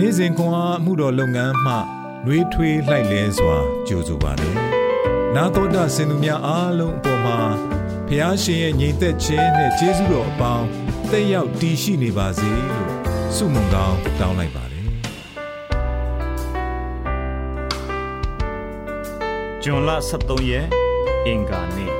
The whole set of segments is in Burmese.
နေ့စဉ်ခွန်အားမှုတော်လုပ်ငန်းမှနှွေးထွေးလှိုက်လဲစွာကြိုဆိုပါတယ်။နာတော်တာစင်သူများအားလုံးအပေါ်မှာဖះရှင်ရဲ့ညီသက်ခြင်းနဲ့ကျေးဇူးတော်အပေါင်းတက်ရောက်တည်ရှိနေပါစေလို့ဆုမွန်ကောင်းတောင်းလိုက်ပါတယ်။ဂျွန်လ23ရက်အင်္ဂါနေ့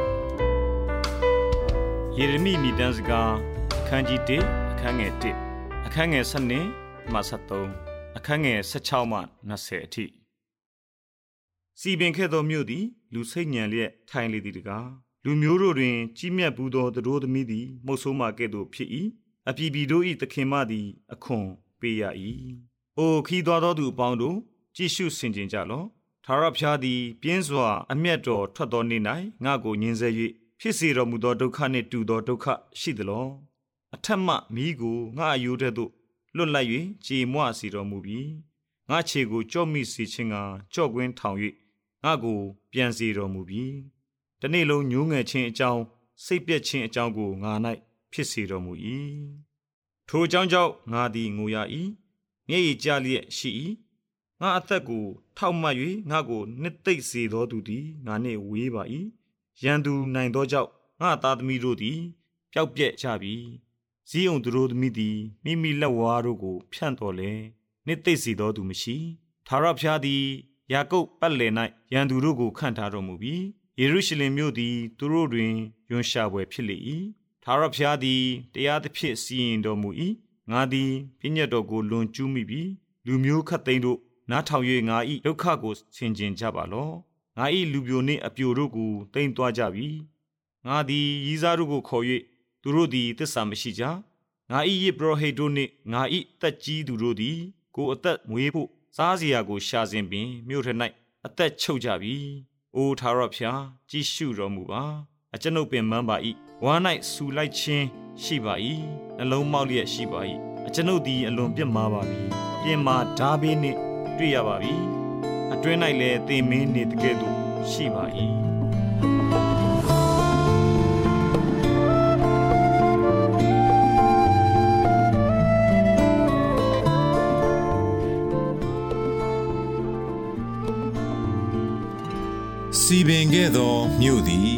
ယေရမိမိတန်းစကားအခန်းကြီး1အခန်းငယ်1အခန်းငယ်7မှ73 အခန်းငယ်16မှ20အထိစီပင်ခဲ့သောမြို့သည် လူစိတ်ညံလျက်ထိုင်လေသည်တကားလူမျိုးတို့တွင် ကြီးမြတ်ဘူးသောသူတို့သမီးသည်မှုတ်ဆိုးမှကဲ့သို့ဖြစ်၏အပြည်ပြည်တို့၏သခင်မသည် အခွန်ပေးရ၏အိုခီးသွားသောသူအပေါင်းတို့ကြည့်ရှုဆင်ခြင်ကြလော့ထာဝရဘုရားသည် ပြင်းစွာအမျက်တော်ထွက်သောနေ့၌ငါ့ကိုညှင်းဆဲ၍ဖြစ်စေတော်မူသောဒုက္ခနှင့်တူသောဒုက္ခရှိသလောအထက်မှမိကိုငါအယိုးတဲ့သို့ လွတ်လပ်၍ကြေမွစီတော်မူပြီးငါခြေကိုကြော့မိစေခြင်းကကြော့ကွင်းထောင်၍ငါကို ပြန်စီတော်မူပြီးတနေ့လုံးညှိုးငယ်ခြင်းအကြောင်းစိတ်ပြက်ခြင်းအကြောင်းကိုငါ၌ဖြစ်စေတော်မူ၏ထိုအကြောင်းကြောင့်ငါသည်ငိုရ၏မျက်ရည်ကျလျက်ရှိ၏ငါအသက်ကို ထောက်မှတ်၍ငါကိုနှစ်သိမ့်စေသောသူသည်ငါနှင့်ဝေးပါ၏ရန်သူနိုင်သောကြောင့်ငါသားသမီးတို့သည်ပျောက်ပြက်ကြပြီ ဇီးုံသူတို့သမီးသည်မိမိလက်ဝါးတို့ကို ဖြန့်တော်လဲနှစ်သိမ့်စီသောသူမရှိသာရဖျားသည်ယာကုပ်ပတ်လည်၌ရန်သူတို့ကိုခန့်ထားတော်မူပြီးယေရုရှလင်မြို့သည် သူတို့တွင်ယွန်ရှာပွဲဖြစ်လေ၏သာရဖျားသည်တရားသဖြင့်စီရင်တော်မူ၏ငါသည်ပြည့်ညတ်တော်ကိုလွန်ကျူးမိပြီးလူမျိုးခတ်သိမ်းတို့နားထောင်၍ငါ၏ဒုက္ခကိုဆင်ခြင်ကြပါလော့ငါ၏လူပြိုနှင့်အပြိုတို့ကိုတိမ်သွားကြပြီငါသည်ရီးစားတို့ကိုခေါ်၍ သူတို့သည်တစ္ဆာမရှိကြငါ၏ယေဘရဟိတ်တို့နှင့်ငါ၏တက်ကြီးသူတို့သည် ကိုအသက်မွေးဖို့စားစရာကိုရှာစဉ်ပင်မြို့ထ၌အသက်ချုပ်ကြပြီ။အိုထာဝရဘုရားကြည်ရှုတော်မူပါ။အကျွန်ုပ်ပင်မှန်းပါ၏။ဝမ်း၌ဆူလိုက်ခြင်းရှိပါ၏။နှလုံးမောက်လျက်ရှိပါ၏။အကျွန်ုပ်သည်အလွန်ပြစ်မှားပါပြီ။ပြင်မာဓာဘေးနှင့်တွေ့ရပါပြီ။အတွင်း၌လည်းသေမင်းနေတကဲ့သို့ရှိပါ၏။ ပင်ခဲ့သောမြို့သည်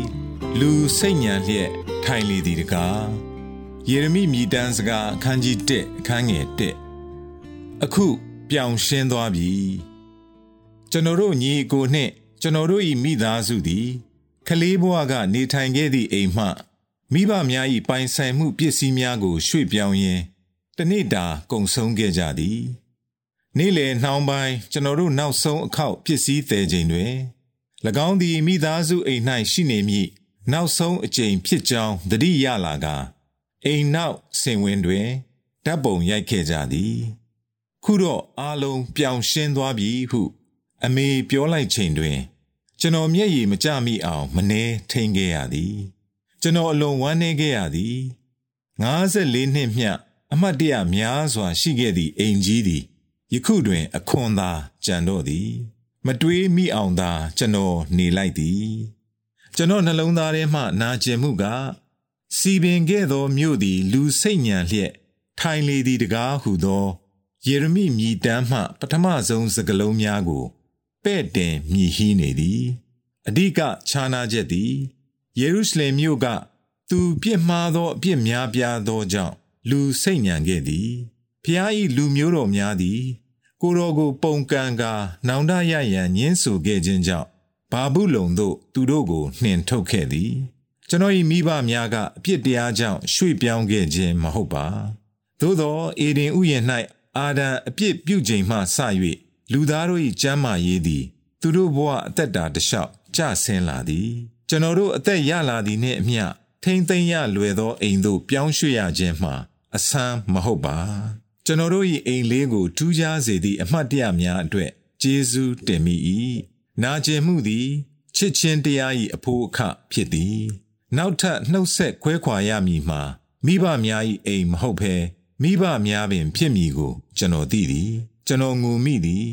လူစိတ်ညံလျက်ထိုင်လေသည်တကားယေရမိမြည်တမ်းစကားအခန်းကြီး1အခန်းငယ်1အခုပြောင်ရှင်းသွားပြီကျွန်တော်တို့ညီကိုနှင့်ကျွန်တော်တို့၏မိသားစုသည်ကလေးဘဝကနေထိုင်ခဲ့သည့်အိမ်မှမိဘများ၏ပိုင်ဆိုင်မှုပစ္စည်းများကို ရွှေ့ပြောင်းရင်းတနေ့တာကုန်ဆုံးခဲ့ကြသည်နေ့လယ်နှောင်းပိုင်းကျွန်တော်တို့နောက်ဆုံးအခောက်ပစ္စည်းသည်ချိန်တွင်၎ င်းသည်မိသားစုအိမ်၌ရှိနေမည်နောက်ဆုံးအကြိမ်ဖြစ်ကြောင်းသတိရလာကအိမ်နောက်ဆင်ဝင်တွင်ဓာတ်ပုံရိုက်ခဲ့ကြသည် ခုတော့အားလုံးပြောင်ရှင်းသွားပြီဟု အမေပြောလိုက်ချိန်တွင် ကျွန်တော်မျက်ရည်မကျမိအောင်မနှဲထိန်ခဲ့ရသည် ကျွန်တော်အလွန်ဝမ်းနည်းခဲ့ရသည်54နှစ်မျှအမတ်တရများစွာရှိခဲ့သည့်အိမ်ကြီးသည်ယခုတွင်အခွန်သာကြံတော့သည် မတွေးမိအောင်သာကျွန်တော်နေလိုက်သည်ကျွန်တော်နှလုံးသားထဲမှနာကျင်မှုကစီပင်ခဲ့သောမြို့သည် လူစိတ်ညံလျက် ထိုင်လေသည်တကားဟုသောယေရမိမြည်တမ်းမှ ပထမဆုံးစကားလုံးများကိုပဲ့တင်မြည်ဟီးနေသည်အဓိကခြားနာချက်သည်ယေရုရှလင်မြို့က သူပြစ်မှားသောအပြစ်များပြားသောကြောင့်လူစိတ်ညံခဲ့သည်ဖျားဤလူမျိုးတော်များသည် ကိုတော်ကိုပုံကန်ကာနောင်တရရန်ညင်းဆူခဲ့ခြင်းကြောင့်ဘာဘူးလုံတို့သူတို့ကိုနှင်ထုတ်ခဲ့သည်ကျွန်တော်၏မိဘများကအပြစ်တရားကြောင့်ရွှေ့ပြောင်းခဲ့ခြင်းမဟုတ်ပါသို့သောအေဒင်ဥယျာဉ်၌အာဒံအပြစ်ပြုချိန်မှစ၍လူသားတို့၏ကျမ်းမာရေးသည် သူတို့ဘဝအသက်တာတလျှောက်ကျဆင်းလာသည် ကျွန်တော်တို့အသက်ရလာသည်နှင့်အမျှထိမ့်သိမ့်ရလွယ်သောအိမ်သို့ပြောင်းရွှေ့ရခြင်းမှာအဆန်းမဟုတ်ပါ ကျွန်တော်တို့၏အိမ်လေးကိုထူးခြားစေသည့်အမှတ်တရများအတွက်ကျေးဇူးတင်မိ၏နာကျင်မှုသည်ချစ်ချင်းတရား၏အဖို့အခဖြစ်သည်နောက်ထပ်နှုတ်ဆက်ခွဲခွာရမည်မှာမိဘများ၏အိမ်မဟုတ်ဘဲမိဘများပင်ဖြစ်မည်ကို ကျွန်တော်သိသည်ကျွန်တော်ငူမိသည်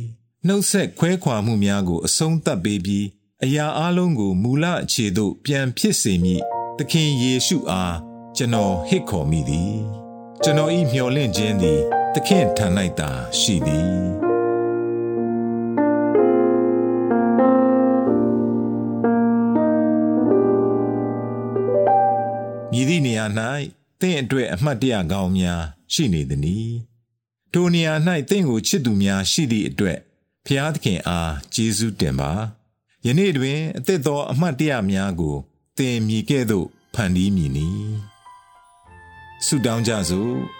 နှုတ်ဆက်ခွဲခွာမှုများကိုအဆုံးသတ်ပေးပြီးအရာအလုံးကိုမူလအခြေသို့ပြန်ဖြစ်စေမည်သခင်ယေရှုအားကျွန်တော်ဟစ်ခေါ်မိသည်ကျွန်တော်ဤမျှော်လင့်ခြင်းသည်တ သခင်ထံ၌သာရှိသည်မြည်သည့်နေရာ၌သင်အတွက်အမှတ်တရကောင်းများရှိနေသည်။ထိုနေရာ၌သင်ကိုချစ်သူများရှိသည့်အတွက်ဖျားသခင်အားကျေးဇူးတင်ပါ။ယနေ့တွင်အသက်သောအမှတ်တရများကိုသင်မြည်ကဲ့သို့ဖန်တီးမည်နီ။ဆုတောင်းကြစို့။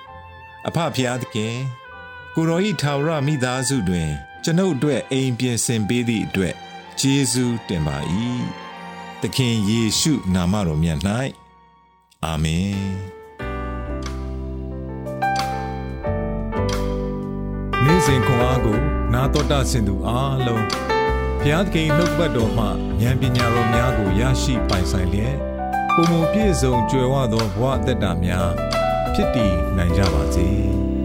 အဖဖျားသခင်ကိုရောဤထာဝရမိသားစုတွင် ကျွန်ုပ်အတွက်အိမ်ပြင်ဆင်ပေးသည့်အတွက်ကျေးဇူးတင်ပါ၏။သခင်ယေရှုနာမတော်မြတ်၌အာမင်နေ့စဉ်ခွန်အားကို နာတော်တာဆင်သူအားလုံးဘုရားသခင်နှုတ်ပတ်တော်မှဉာဏ်ပညာတော်များကိုရရှိပိုင်ဆိုင်လျက်ပုံမပြည့်စုံကြွယ်ဝသောဘဝအသက်တာများ ဖြစ်တည်နိုင်ကြပါစေ။